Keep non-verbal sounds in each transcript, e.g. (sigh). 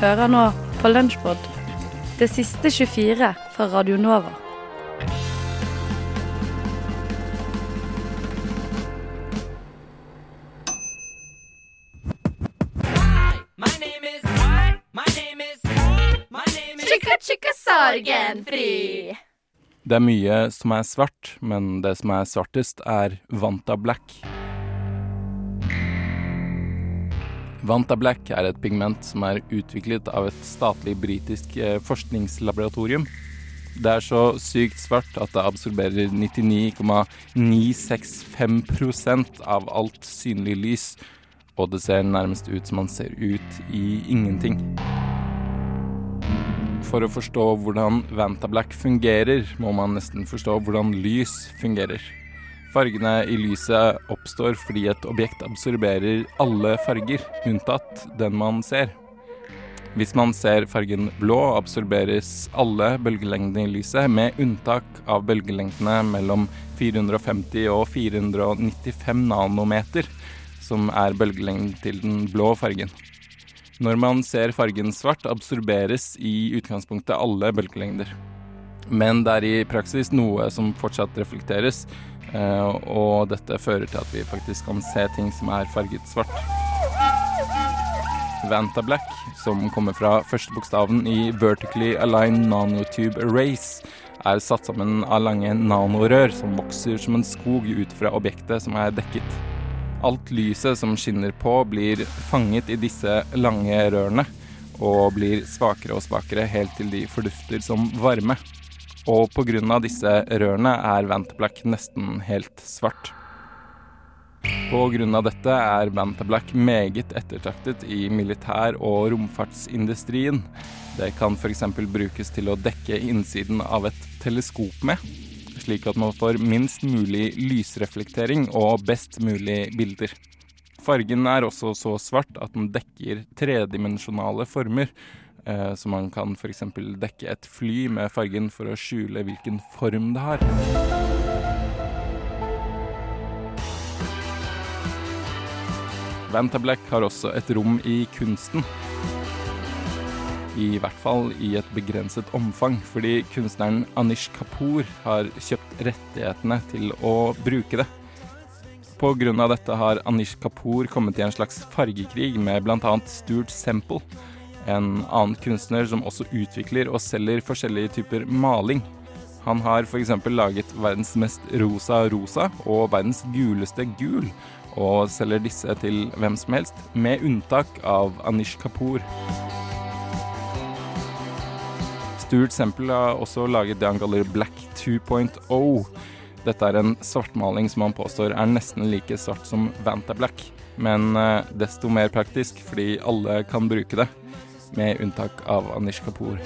Hører nå på Lunsjpod, det siste 24 fra Radio Nova. Sorgenfri. Det er mye som er svart, men det som er svartest, er Vanta Black. Vanta Black er et pigment som er utviklet av et statlig britisk eh, forskningslaboratorium. Det er så sykt svart at det absorberer 99,965% av alt synlig lys, og det ser nærmest ut som man ser ut i ingenting. For å forstå hvordan Vanta Black fungerer, må man nesten forstå hvordan lys fungerer. Fargene i lyset oppstår fordi et objekt absorberer alle farger, unntatt den man ser. Hvis man ser fargen blå, absorberes alle bølgelengdene i lyset, med unntak av bølgelengdene mellom 450 og 495 nanometer, som er bølgelengden til den blå fargen. Når man ser fargen svart, absorberes i utgangspunktet alle bølgelengder. Men det er i praksis noe som fortsatt reflekteres, og dette fører til at vi faktisk kan se ting som er farget svart. Vanta Black, som kommer fra første bokstaven i Vertically Aligned Nanotube Arrays, er satt sammen av lange nanorør som vokser som en skog ut fra objektet som er dekket. Alt lyset som skinner på, blir fanget i disse lange rørene, og blir svakere og svakere helt til de fordufter som varme. Og av disse rørene er Vantablack nesten helt svart. Av dette er Vantablack meget ettertraktet i militær- og romfartsindustrien. Det kan f.eks. brukes til å dekke innsiden av et teleskop med, slik at man får minst mulig lysreflektering og best mulig bilder. Fargen er også så svart at den dekker tredimensjonale former, så man kan f.eks. dekke et fly med fargen for å skjule hvilken form det har. Vantablack har også et rom i kunsten. I hvert fall i et begrenset omfang, fordi kunstneren Anish Kapoor har kjøpt rettighetene til å bruke det. På grunn av dette har Anish Kapoor kommet i en slags fargekrig med bl.a. Stuart Semple, en annen kunstner som også utvikler og selger forskjellige typer maling. Han har f.eks. laget verdens mest rosa rosa og verdens guleste gul, og selger disse til hvem som helst, med unntak av Anish Kapoor. Stuart Semple har også laget det han kaller Black 2.0. Dette er en svartmaling som han påstår er nesten like svart som Vanta Black, men eh, desto mer praktisk fordi alle kan bruke det, med unntak av Anish Kapoor.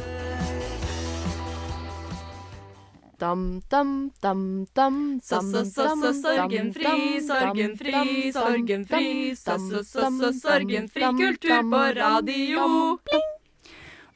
Dam, dam, dam, dam, sorgenfri, sorgenfri, sorgenfri. Sorgenfri kultur på radio.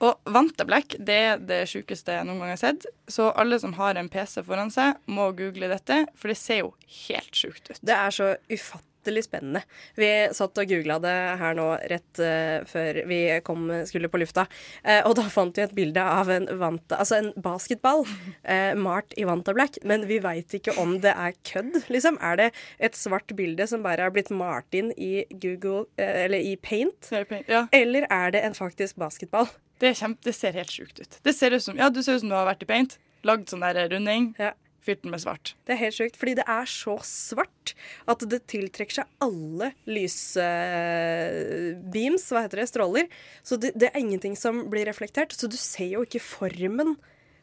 Og Vantablack det er det sjukeste jeg noen gang har sett. Så alle som har en PC foran seg, må google dette, for det ser jo helt sjukt ut. Det er så ufattelig spennende. Vi satt og googla det her nå rett uh, før vi kom, skulle på lufta. uh, og da fant vi et bilde av en, vanta, altså en basketball uh, malt i Vantablack, Men vi veit ikke om det er kødd, liksom. Er det et svart bilde som bare er blitt malt inn i Google, eller i Paint? Ja. Eller er det en faktisk basketball? Det, kjempe, det ser helt sjukt ut. Det ser ut som, ja, du ser ut som du har vært i paint, lagd sånn der runding, fyrt den med svart. Det er helt sjukt, fordi det er så svart at det tiltrekker seg alle lysbeams, hva heter det, stråler. Så det, det er ingenting som blir reflektert, så du ser jo ikke formen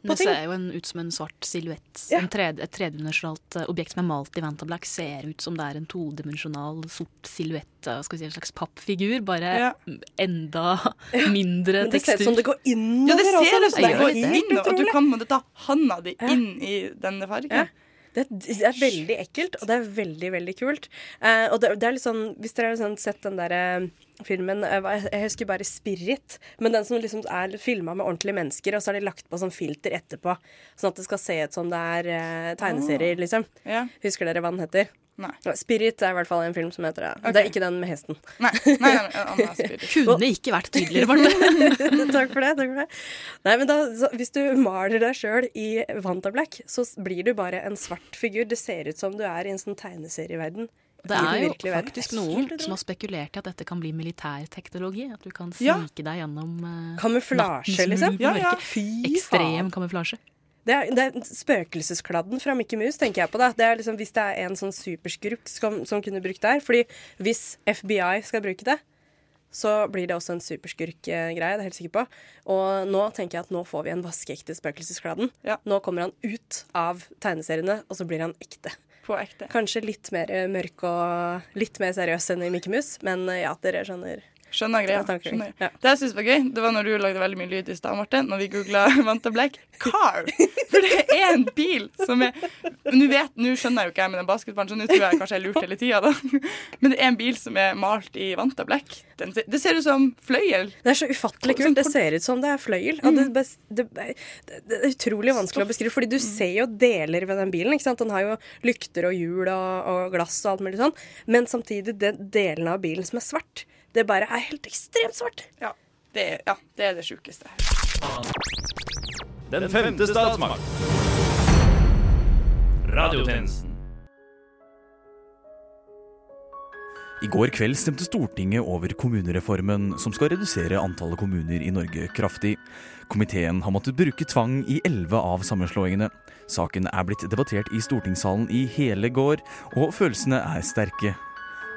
Det ser jo en, ut som en svart silhuett. Ja. Tred, et tredimensjonalt eh, objekt som er malt i Vantablack, ser ut som det er en todimensjonal sort silhuett. eh, si En slags pappfigur, bare Ja. enda (laughs) mindre Men det ser ut som det går Ja, det ser ut som det går inn, og du kan ta handa di inn i denne fargen. Det, det er veldig ekkelt, og det er veldig, veldig kult. Eh, og det, det er litt sånn, Hvis dere har sånn sett den derre filmen eh, Jeg husker bare 'Spirit', men den som liksom er filma med ordentlige mennesker, og så har de lagt på sånn filter etterpå, sånn at det skal se ut som det er eh, tegneserier, liksom. Ja. Husker dere hva den heter? Nei. Spirit er i hvert fall en film som heter det. Okay. Det er ikke den med hesten. Nei, nei, nei, nei (laughs) Kunne ikke vært tydeligere, Marte. (laughs) takk for det. takk for det. Nei, men da, så, Hvis du maler deg sjøl i Wanderblack, så blir du bare en svart figur. Det ser ut som du er i en sånn tegneserieverden. Det er jo faktisk noen som har spekulert i at dette kan bli militærteknologi. At du kan Ja. deg gjennom uh, Kamuflasje, liksom. Ja, ja. Fy Ekstrem faen. kamuflasje. Det er, det er spøkelseskladden fra Mickey Mouse, tenker jeg på. da. Det er liksom, Hvis det er en sånn superskurk som, som kunne brukt det her. Fordi hvis FBI skal bruke det, så blir det også en superskurkgreie. Det er jeg helt sikker på. Og nå tenker jeg at nå får vi en vaskeekte Spøkelseskladden. Nå kommer han ut av tegneseriene, og så blir han ekte. På ekte. Kanskje litt mer eh, mørk og litt mer seriøs enn i Mickey Mouse, men eh, ja, dere skjønner. Skjønner greia. Skjønner. Ja. Det jeg synes var gøy, det var når du lagde veldig mye lyd i stad, Martin, når vi googla (laughs) Manta Black. Car! For det er en bil som er Nå vet, nå skjønner jeg jo ikke jeg med den basketballen, så nå tror jeg kanskje jeg lurte hele tida, da. (laughs) Men det er en bil som er malt i Vanta Black. Den, det ser ut som fløyel. Det er så ufattelig kult. Det ser ut som det er fløyel. Mm. det, det, det, det er utrolig vanskelig å beskrive, fordi du ser jo deler ved den bilen. ikke sant? Den har jo lykter og hjul og, og glass og alt mulig sånn. Men samtidig, den delen av bilen som er svart, det bare er helt ekstremt svart. Ja, det er, ja, det, er det sjukeste. Den femte statsmakt. Radiotjenesten. I går kveld stemte Stortinget over kommunereformen, som skal redusere antallet kommuner i Norge kraftig. Komiteen har måttet bruke tvang i elleve av sammenslåingene. Saken er blitt debattert i stortingssalen i hele går, og følelsene er sterke.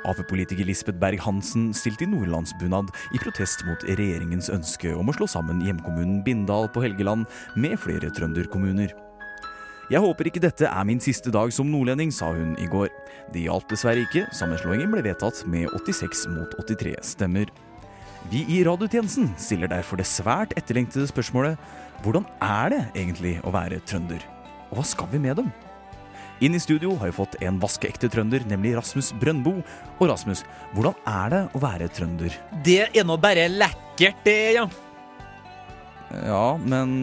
Ap-politiker Lisbeth Berg-Hansen stilte i nordlandsbunad i protest mot regjeringens ønske om å slå sammen hjemkommunen Bindal på Helgeland med flere trønderkommuner. Jeg håper ikke dette er min siste dag som nordlending, sa hun i går. Det hjalp dessverre ikke. Sammenslåingen ble vedtatt med 86 mot 83 stemmer. Vi i radiotjenesten stiller derfor det svært etterlengtede spørsmålet hvordan er det egentlig å være trønder? Og hva skal vi med dem? Inn i studio har vi fått en vaskeekte trønder, nemlig Rasmus Brøndbo. Og Rasmus, hvordan er det å være trønder? Det er nå bare lekkert, det, ja. Ja, men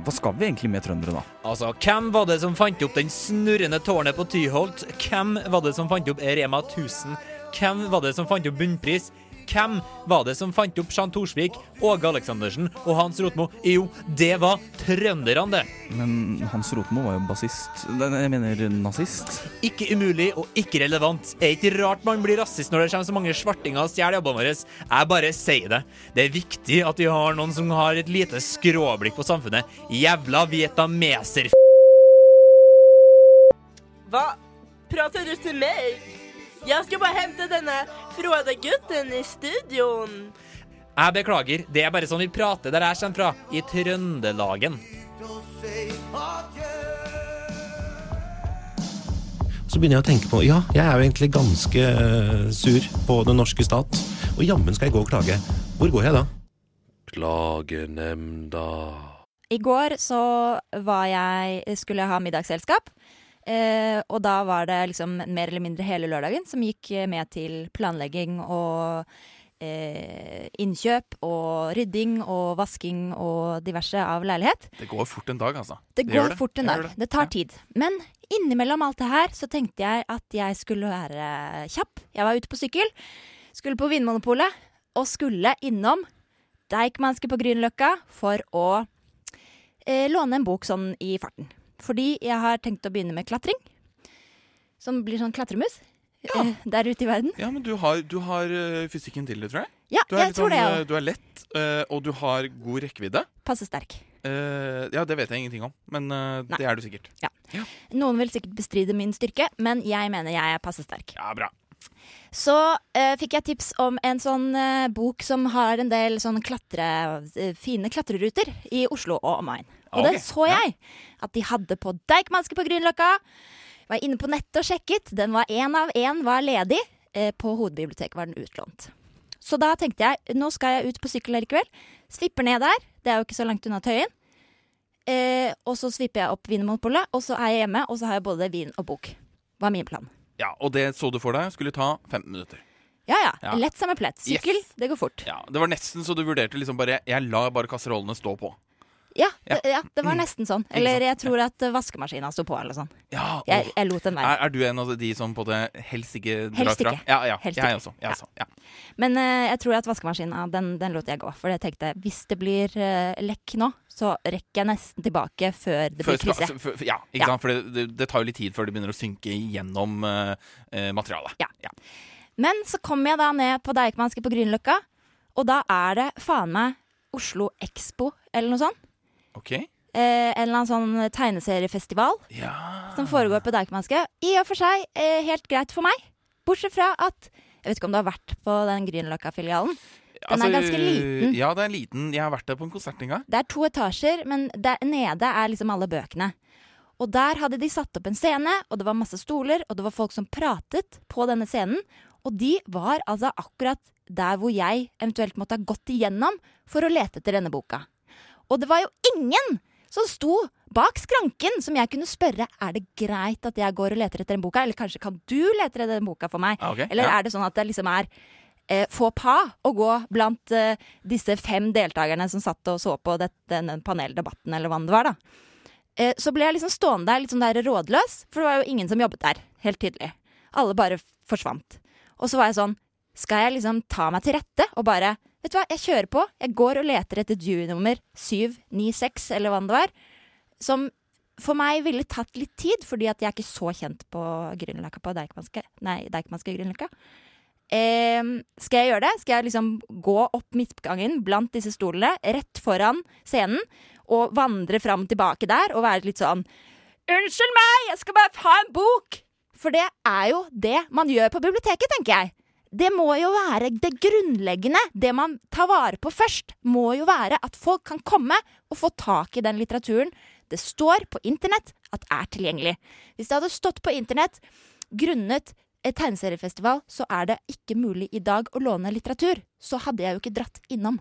hva skal vi egentlig med trøndere, da? Altså, hvem var det som fant opp den snurrende tårnet på Tyholt? Hvem var det som fant opp Rema 1000? Hvem var det som fant opp Bunnpris? Hvem var det som fant opp Jean Thorsvik, Åge Aleksandersen og Hans Rotmo? Jo, det var trønderne, det. Men Hans Rotmo var jo bassist Jeg mener nazist. Ikke umulig og ikke relevant. Er ikke rart man blir rasist når det kommer så mange svartinger og stjeler jobbene våre. Jeg bare sier det. Det er viktig at vi har noen som har et lite skråblikk på samfunnet. Jævla vietnameser... Hva? Prater du til meg? Jeg skal bare hente denne fråde gutten i studioen. Jeg beklager, det er bare sånn vi prater der jeg kommer fra, i Trøndelagen. Så begynner jeg å tenke på ja, jeg er jo egentlig ganske eh, sur på den norske stat. Og jammen skal jeg gå og klage. Hvor går jeg da? Klagenemnda. I går så var jeg, skulle jeg ha middagsselskap. Eh, og da var det liksom mer eller mindre hele lørdagen som gikk med til planlegging og eh, innkjøp og rydding og vasking og diverse av leilighet. Det går fort en dag, altså. Det det går fort en dag. Det. Det tar tid. Men innimellom alt det her så tenkte jeg at jeg skulle være kjapp. Jeg var ute på sykkel, skulle på Vinmonopolet og skulle innom Deichmanske på Grünerløkka for å eh, låne en bok sånn i farten. Fordi jeg har tenkt å begynne med klatring. Som blir sånn klatremus eh, der ute i verden. Ja, men du har, du har eh, fysikken til det, tror jeg. Ja, du er jeg tror det, eh, ja. Du er lett, eh, og du har god rekkevidde. Passe sterk. Eh, ja, det vet jeg ingenting om, men eh, det er du sikkert. Ja. Noen vil sikkert bestride min styrke, men jeg mener jeg er passe sterk. Ja, bra. Så eh, fikk jeg tips om en sånn eh, bok som har en del sånn klatre, eh, fine klatreruter i Oslo og omegn. Og okay. det så jeg at de hadde på Deichmanske på Grünerløkka. Var inne på nettet og sjekket. Den var én av én var ledig. Eh, på hovedbiblioteket var den utlånt. Så da tenkte jeg nå skal jeg ut på sykkel her i kveld. Svipper ned der. Det er jo ikke så langt unna Tøyen. Eh, og så svipper jeg opp Vinmonopolet, og så er jeg hjemme, og så har jeg både vin og bok. Var min plan. Ja, Og det så du for deg skulle ta 15 minutter. Ja ja. Ja. Lett som en plett. Sykkel, Yes. det går fort. Ja, Det var nesten så du vurderte liksom bare Jeg lar bare kasserollene stå på. Ja, det, ja, det var Mm. nesten sånn. Eller jeg tror at vaskemaskina sto på, eller sånn. Ja, Jeg, jeg lot den være. Er, er du en av de som på det helst ikke drar Helst fra? Ja, ja. Helst jeg ikke. også. Jeg også. Ja. Men uh, jeg tror at vaskemaskina, den, den lot jeg gå. For jeg tenkte hvis det blir uh, lekk nå, så rekker jeg nesten tilbake før det blir krise. ja, ikke sant? For det, det, det tar jo litt tid før det begynner å synke gjennom uh, eh, materialet. Ja. Men så kommer jeg da ned på Deichmanske på Grünerløkka, og da er det faen meg Oslo Expo eller noe sånt. Ok? Eh, en eller annen sånn tegneseriefestival som foregår på Deichmanske. I og for seg eh, helt greit for meg, bortsett fra at Jeg vet ikke om du har vært på den Grünerløkka-filialen. Den er Altså, ganske liten. Ja, det er liten. Jeg har vært der på en konsert en gang. Det er to etasjer, men der nede er liksom alle bøkene. Og der hadde de satt opp en scene, og det var masse stoler, og det var folk som pratet på denne scenen. Og de var altså akkurat der hvor jeg eventuelt måtte ha gått igjennom for å lete etter denne boka. Og det var jo ingen som sto bak skranken som jeg kunne spørre er det greit at jeg går og leter etter den boka, eller kanskje kan du lete etter den boka for meg? Okay, Eller ja. er det sånn at det liksom er eh, få pa å gå blant eh, disse fem deltakerne som satt og så på dette, den paneldebatten, eller hva det var, da. Eh, så ble jeg liksom stående der litt sånn der rådløs, for det var jo ingen som jobbet der, helt tydelig. Alle bare forsvant. Og så var jeg sånn, skal jeg liksom ta meg til rette og bare Vet du hva, jeg kjører på. Jeg går og leter etter jury-nummer 796, eller hva det var. Som for meg ville tatt litt tid, fordi at jeg er ikke så kjent på Grünerløkka på Deichmanske. Nei, Grünerløkka. Eh, skal jeg gjøre det? Skal jeg liksom gå opp midtgangen blant disse stolene, rett foran scenen, og vandre fram og tilbake der og være litt sånn Unnskyld meg, jeg skal bare ha en bok! For det er jo det man gjør på biblioteket, tenker jeg. Det må jo være det grunnleggende. Det man tar vare på først, må jo være at folk kan komme og få tak i den litteraturen det står på internett at er tilgjengelig. Hvis det hadde stått på internett grunnet et tegneseriefestival, så er det ikke mulig i dag å låne litteratur. Så hadde jeg jo ikke dratt innom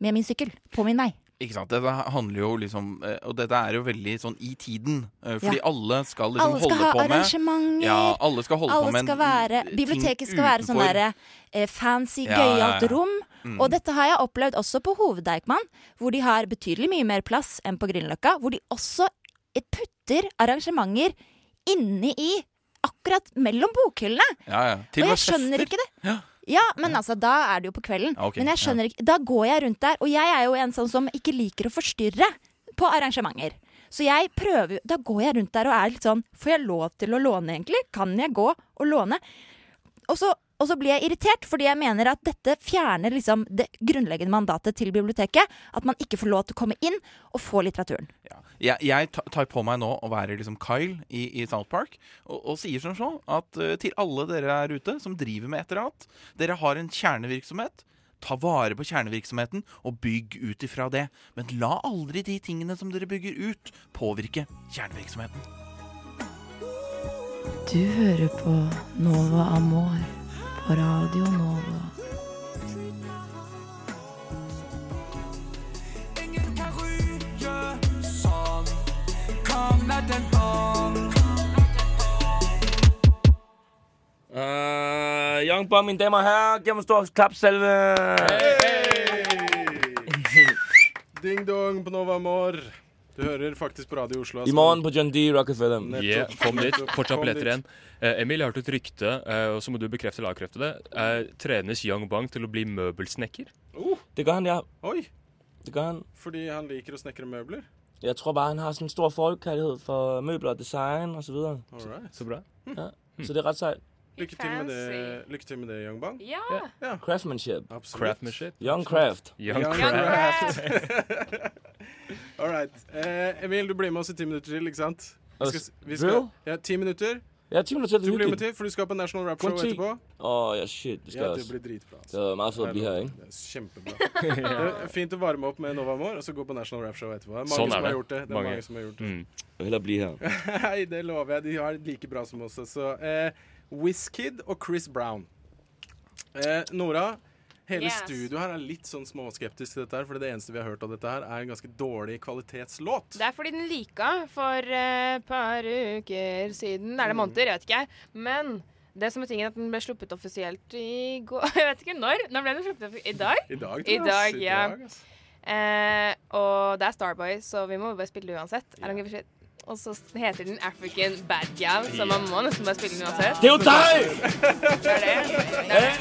med min sykkel på min vei. Ikke sant? Dette handler jo liksom eh, Og dette er jo veldig sånn i tiden. eh, Fordi Ja. alle skal liksom Alle skal holde ha på med arrangementer. Ja, alle skal holde Alle på med skal være, biblioteket skal være sånn utenfor. derre eh, fancy, Ja, gøyalt ja. rom. Mm. Og dette har jeg opplevd også på Hoveddeichman, hvor de har betydelig mye mer plass enn på Grünerløkka. Hvor de også putter arrangementer inni i akkurat mellom bokhyllene. Ja, ja. Og og jeg skjønner fester. ikke det. Ja. Ja, men altså, da er det jo på kvelden. Okay, men jeg skjønner ikke Da går jeg rundt der, og jeg er jo en sånn som ikke liker å forstyrre på arrangementer. Så jeg prøver Da går jeg rundt der og er litt sånn Får jeg lov til å låne, egentlig? Kan jeg gå og låne? Og så, og så blir jeg irritert, fordi jeg mener at dette fjerner liksom det grunnleggende mandatet til biblioteket. At man ikke får lov til å komme inn og få litteraturen. Jeg, jeg tar på meg nå å være liksom Kyle i, i South Park og, og sier som så at uh, til alle dere der ute som driver med et eller annet, dere har en kjernevirksomhet. Ta vare på kjernevirksomheten og bygg ut ifra det. Men la aldri de tingene som dere bygger ut, påvirke kjernevirksomheten. Du hører på Nova Amor Radio Nova. Uh, Young Bong, mine damer og herrer, giv mig en stor klapsalve. Ding dong på Nova Amor. Du hører faktisk på Radio Oslo. I morgen på John D. Rockefeller. Yeah, kom dit. Fortsatt billetter igjen. Eh, Emil, jeg har hørt et rykte, eh, og så må du bekrefte eller avkrefte det. Eh, trenes Young Bang til å bli møbelsnekker? Det gør han, ja. Oi. Det gør han. Fordi han liker å snekre møbler? Jeg tror bare, han har sånn stor forkærlighed for møbler og design og så videre. Alright. Så bra. Ja. Så det er rett sejt. Lykke til med det, lykke til med det Young Bang. Ja. Ja. Craftsmanship. Craftsmanship. Young Craft. Young Young Craft. (laughs) (laughs) All right. Eh, Emil, du blir med oss i ti minutter til, ikke sant? Vi skal, vi skal, ja, ti minutter. Ja, 10 minutter, til Du blir med til, for du skal på National Rap Show etterpå. Åh, ja, shit, det skal Ja, det blir dritbra. altså. Det her. Det er kjempebra. (laughs) Det er fint å varme opp med Nova Amor, og så gå på National Rap Show etterpå. Er mange Sånn som er har det. gjort det. Det er mange, som har gjort det. Mm. Jeg vil blive her. Nei, det lover jeg. De har det like bra som oss. Så eh, Wizkid og Chris Brown. Eh, Nora, hele Yes. studioet her er litt sånn småskeptisk til dette her, for det eneste vi har hørt av dette her, er en ganske dårlig kvalitetslåt. Det er fordi den lika for et par uker siden. Er det måneder? Jeg vet ikke. Men det som er tingen at den ble sluppet offisielt i går (laughs) Jeg vet ikke når. Når ble den sluppet? I dag? I dag, tror I jeg, dag, I ja. dag, ass. Eh, og det er Starboy, så vi må bare spille det uansett. I Og så heter den African Bad Gal, så man må nesten bare spille den uansett. Det er jo deg! Det er det. det, er det.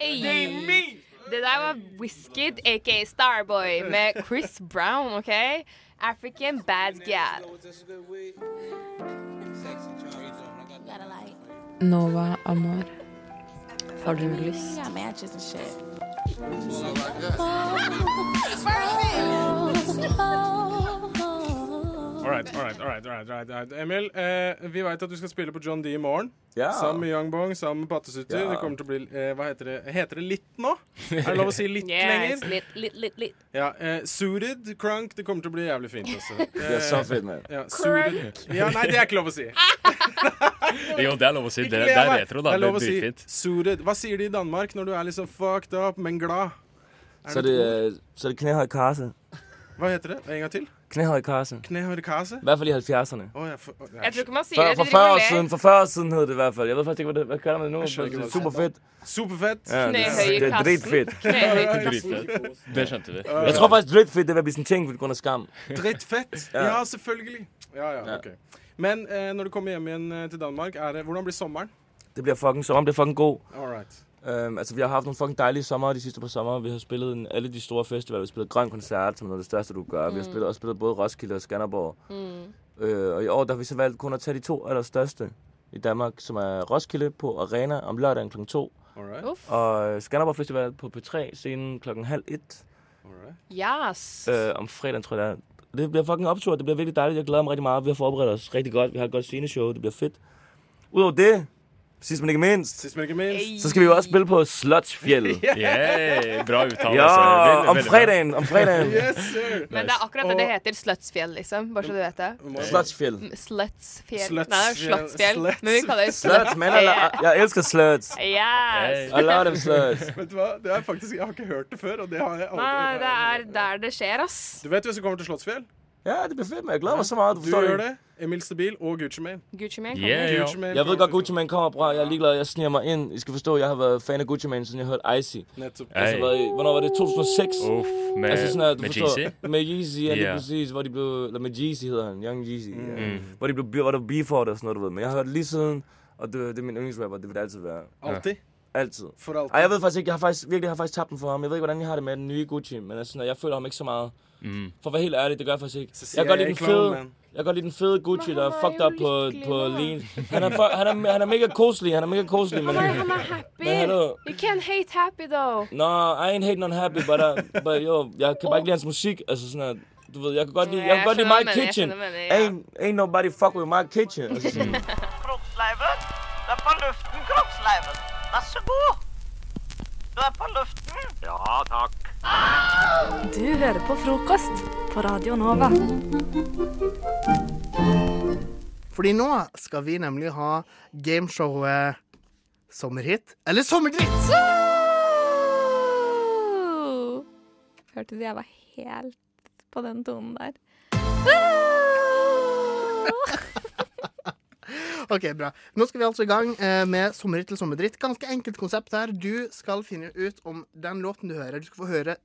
Hey. Det der var Whisked, aka Starboy, med Chris Brown, OK? African Bad Gal. Nova Amor. Har du lyst? Alright, alright, shit. All right, all right, all right, all right, all right, all right. Emil, eh, vi vet at du skal spille på John D i morgen. Ja. Sammen med Young Bong, sammen med Pattesutter. Ja. Det kommer til å bli eh, Hva heter det? Heter det litt nå? Er det lov å si litt Yes, lenger? litt, litt, litt, litt. Ja, eh, Suited, Crunk. Det kommer til å bli jævlig fint. Altså. (laughs) Det er så fint, man. Ja, suited. Ja, nei, det er ikke lov å si. (laughs) Jo, det er lov å si. Det, det er retro, da. Det er lov er å si suited. Hva sier de i Danmark når du er liksom fucked up, men glad? Så det, det, øh, så er det i karse. Hva heter det? En gang til? Knæhøyde kase? I hvert fall i 70'erne. Å, ja, for, før ja. Jeg tror ikke man sier det. for Jeg 40 tror år de siden, for 40 år siden hed det i hvert fall. Jeg ved faktisk ikke, hva, det, hvad kalder man det nå? Hva det er. fedt. Superfett. Ja, det, det er. Det er dritfett. Det skjønte vi. Jeg tror faktisk dritfett det vil bli en ting pga. skam. Drittfett. Ja. Ja, selvfølgelig. Ja, ja, ok. Men eh, når du kommer hjem igjen eh, til Danmark, er det, hvordan blir sommeren? Det blir fucking, sommeren blir fucking god. All right. Øhm, altså, vi har haft nogle fucking dejlige sommer de sidste par sommer. Vi har spillet en, alle de store festivaler. Vi har spillet Grøn Koncert, som er noget af det største, du gør. Vi har Mm. spillet, også spillet både Roskilde og Skanderborg. Mm. Øh, og i år der har vi så valgt kun at tage de to allerstørste i Danmark, som er Roskilde på Arena om lørdagen kl. 2. Alright. Uff. Og øh, Skanderborg Festival på P3 scenen klokken halv et. Yes. Øh, om fredagen, tror jeg det er. Det bliver fucking optur. Det bliver virkelig dejligt. Jeg glæder mig rigtig meget. Vi har forberedt os rigtig godt. Vi har et godt sceneshow. Det bliver fedt. Udover det, sidst men ikke minst, Sist, men ikke minst. så skal vi jo også spille på Slotsfjell. (laughs) Yeah, bra uttale. Ja, altså. Om fredagen. Om fredagen. (laughs) Yes, sir. Men det er akkurat det det heter. Sluttsfjell, liksom. Bare så du vet det. Nei, er Slottsfjell. Men vi kaller det Sluts. Jeg, jeg elsker sluts. Yes. I love them sluts. (laughs) Vet du hva? Det er faktisk, Jeg har ikke hørt det før, og det har jeg aldri Nei, det er der det skjer, ass. Du vet hvis du kommer til Slottsfjell? Ja, det blir men jeg glæder for så meget. Du Du gjør det. Emil Stabil og Gucci Mane. Gucci Mane kommer. Yeah, Gucci Mane Jeg vet godt, Gucci Mane kommer bra. Jeg er ligeglad. Jeg sniger meg inn. I skal forstå, jeg har vært fan av Gucci Mane, siden jeg hørte Icy. Nettopp. Altså, været i, hvornår var det? 2006? Uff, med, altså at med Jeezy. Med ja, Ja. præcis. Hvor de ble, eller med Jeezy hedder han. Young Jeezy. Ja. Mm. Hvor, de ble, hvor det var beef og sånn noe, du ved. Men jeg har hørt lige siden, og det, det er min yndlingsrapper. Det vil det alltid være. Alltid. Altid. For alltid. Ej, jeg ved faktisk ikke, jeg har faktisk, virkelig jeg har faktisk tabt den for ham. Jeg ved ikke, hvordan jeg har det med den nye Gucci, men altså, jeg føler ham ikke så meget. Mm. For at være helt ærlig, det gør jeg faktisk ikke. Så Jeg kan godt jeg lide den fede, man. jeg kan lide den fede Gucci, der er fucked up på, på lean. Han er, for, han, er, han er mega koselig, han er mega koselig, men... Er, er happy. Men. You can't hate happy, though. No, I ain't hating on happy, but, uh, but yo, jeg kan bare ikke lide hans musik. Altså sådan at, du ved, jeg kan godt lide, jeg kan godt lide My Kitchen. mener, ja. Ain't, ain't nobody fuck with My Kitchen. (laughs) Altså sådan. Kroppsleiven, du er på luften, kroppsleiven. Vær så god. Du er på luften. Ja, takk. Du hører på frokost på Radio Nova. Fordi nå skal vi nemlig ha gameshowet Sommerhit eller Sommerdritt. Hørte du jeg var helt på den tonen der? (laughs) Ok, bra. Nå skal vi altså i gang eh, med Sommer eller sommerdritt. Ganske enkelt konsept her. Du skal finne ut om den låten du hører Du skal få høre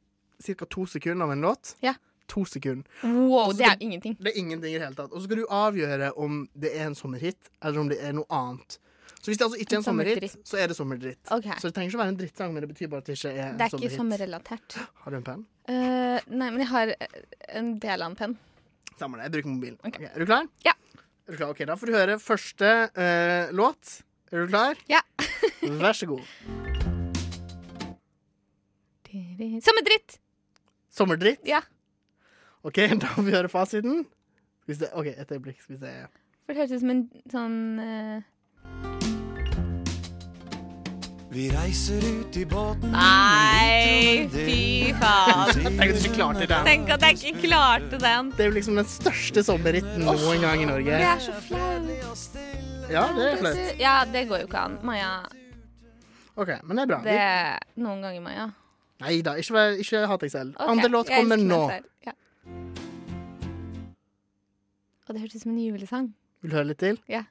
ca. to sekunder av en låt. Ja. To sekunder. Wow, det er ingenting. Det er ingenting i det hele tatt. Og så skal du avgjøre om det er en sommerhit, eller om det er noe annet. Så hvis det altså ikke er en En sommerhit, så er det sommerdritt. Okay. Så det trenger ikke å være en drittsang, men det betyr bare at det ikke er en Det er ikke sommerrelatert. Har du en penn? Uh, nei, men jeg har en del av en penn. Samme det. Jeg bruker mobilen. Ok, Er du klar? Ja. Er du klar? Ok, Da får du høre første eh, låt. Er du klar? Ja. (laughs) Vær så god. Sommerdritt! Sommerdritt? Ja. OK, (laughs) da får vi høre fasiten. Skal vi se. OK, et øyeblikk. Skal vi se. For det høres ut som en sånn eh, Vi reiser ut i båten Nei, fy faen. Tenk at du ikke klarte den. Tenk at jeg ikke klarte den. Det er jo liksom den største sommerritten noen gang i Norge. Det er så flaut. Ja, det er flaut. Ja, det går jo ikke an. Maja, OK, men det er bra. det er noen ganger, Maja. Nei da, ikke, ikke hat deg selv. Okay, Andre låt kommer nå. Ja. Og det hørtes ut som en julesang. Vil du høre litt til? Ja.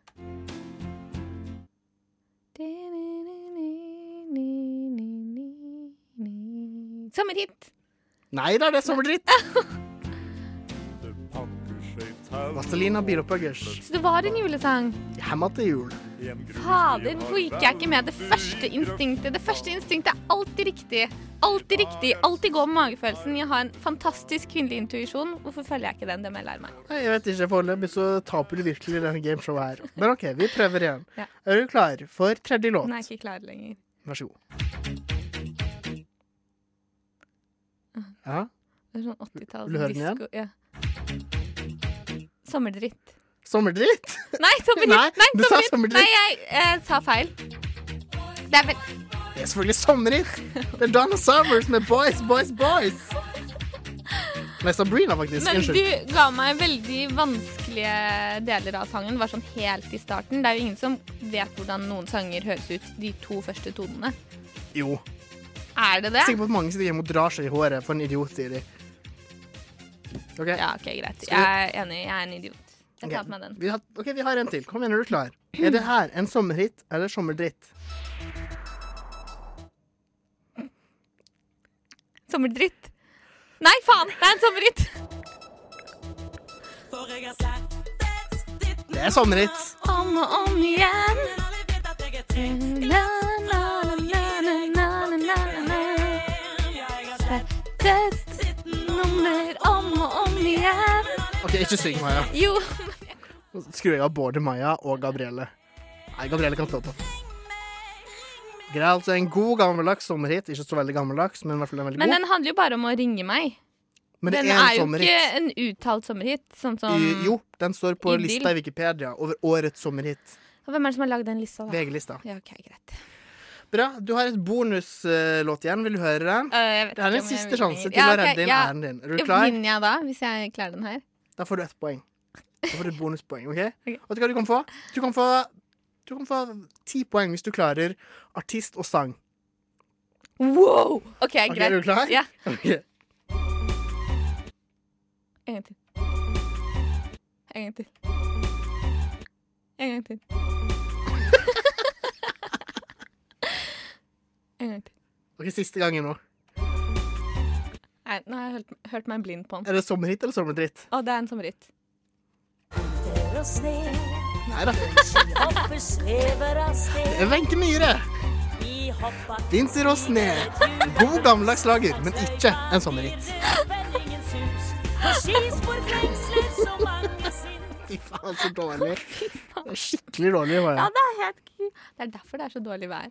Sommerhit. Nei da, det er sommerdritt. (laughs) Vazelina Bilopphøggers. Så det var en julesang. Hjemme til jul. Fader, hvorfor gikk jeg ikke med det første instinktet? Det første instinktet er alltid riktig. Alltid riktig. Alltid gå med magefølelsen. Jeg har en fantastisk kvinnelig intuisjon. Hvorfor følger jeg ikke den? Det må jeg lære meg. Nei, jeg vet ikke. Foreløpig så taper du virkelig denne gameshowet her. Men OK, vi prøver igjen. Ja. Er du klar for tredje låt? Nå er ikke klar lenger. Vær så god. Ja. Det er sånn 80-talls Vil du høre den igjen? Ja. Sommerdritt. Sommerdritt? (laughs) Nei, sommerdritt! Nei, Nei, du sa sommerdritt. sommerdritt. Nei, jeg eh, sa feil. Det er vel Det er selvfølgelig sommerdritt. Det er Donna Summers med Boys, Boys, Boys. Nei, Sabrina, faktisk. Men Unnskyld. du ga meg veldig vanskelige deler av sangen. Var sånn helt i starten. Det er jo ingen som vet hvordan noen sanger høres ut de to første tonene. Jo. Er det det? Jeg er sikker på at mange sitter hjemme og drar seg i håret. For en idiot, sier de. OK. Ja, OK, greit. Jeg er enig. Jeg er en idiot. Jeg tar på meg den. Vi har, ok, vi har en til. Kom igjen, er du klar? Er det her en sommerhit eller sommerdritt? Sommerdritt. Nei, faen! Det er en sommerhit! Det er sommerhit. Om og om igjen. Og. OK, ikke syng, Maja. Jo. Nå skrur jeg av både Maja og Gabrielle. Nei, Gabrielle kan stå på. Greit, en god gammeldags sommerhit. Ikke så veldig gammeldags, men i hvert fall en veldig Men god. den handler jo bare om å ringe meg. Men det den er en er jo sommerhit. ikke en uttalt sommerhit, sånn som I, jo, den står på Idyll. lista i Wikipedia over årets sommerhit. Hvem er det som har lagd den lista? da? VG-lista. Ja, ok, greit. Bra. Du har et bonuslåt igjen. Vil du høre den? Uh, Det er en siste sjanse til Ja, å redde inn ja. æren din. Er du klar? Vinner jeg da, hvis jeg klarer den her? Da får du ett poeng. Da får du et bonuspoeng. ok? Vet du hva du kan få? Du kan få Du kan få ti poeng hvis du klarer artist og sang. Wow! OK, greit. Er du klar? Ja. (laughs) Okay. En gang til. En gang til. En gang til. En gang til. Ok, Siste gangen nå. Nei, nå har jeg hørt, hørt meg blind på den. Er det sommerhit eller sommerdritt? Å, det er en sommerhit. Nei da. Det er Wenche Myhre. Vinter og sne. God gammeldags lager, men ikke en sommerhit. Fy faen, så dårlig. Det er skikkelig dårlig. Bare. Ja, det er helt Det er derfor det er så dårlig vær.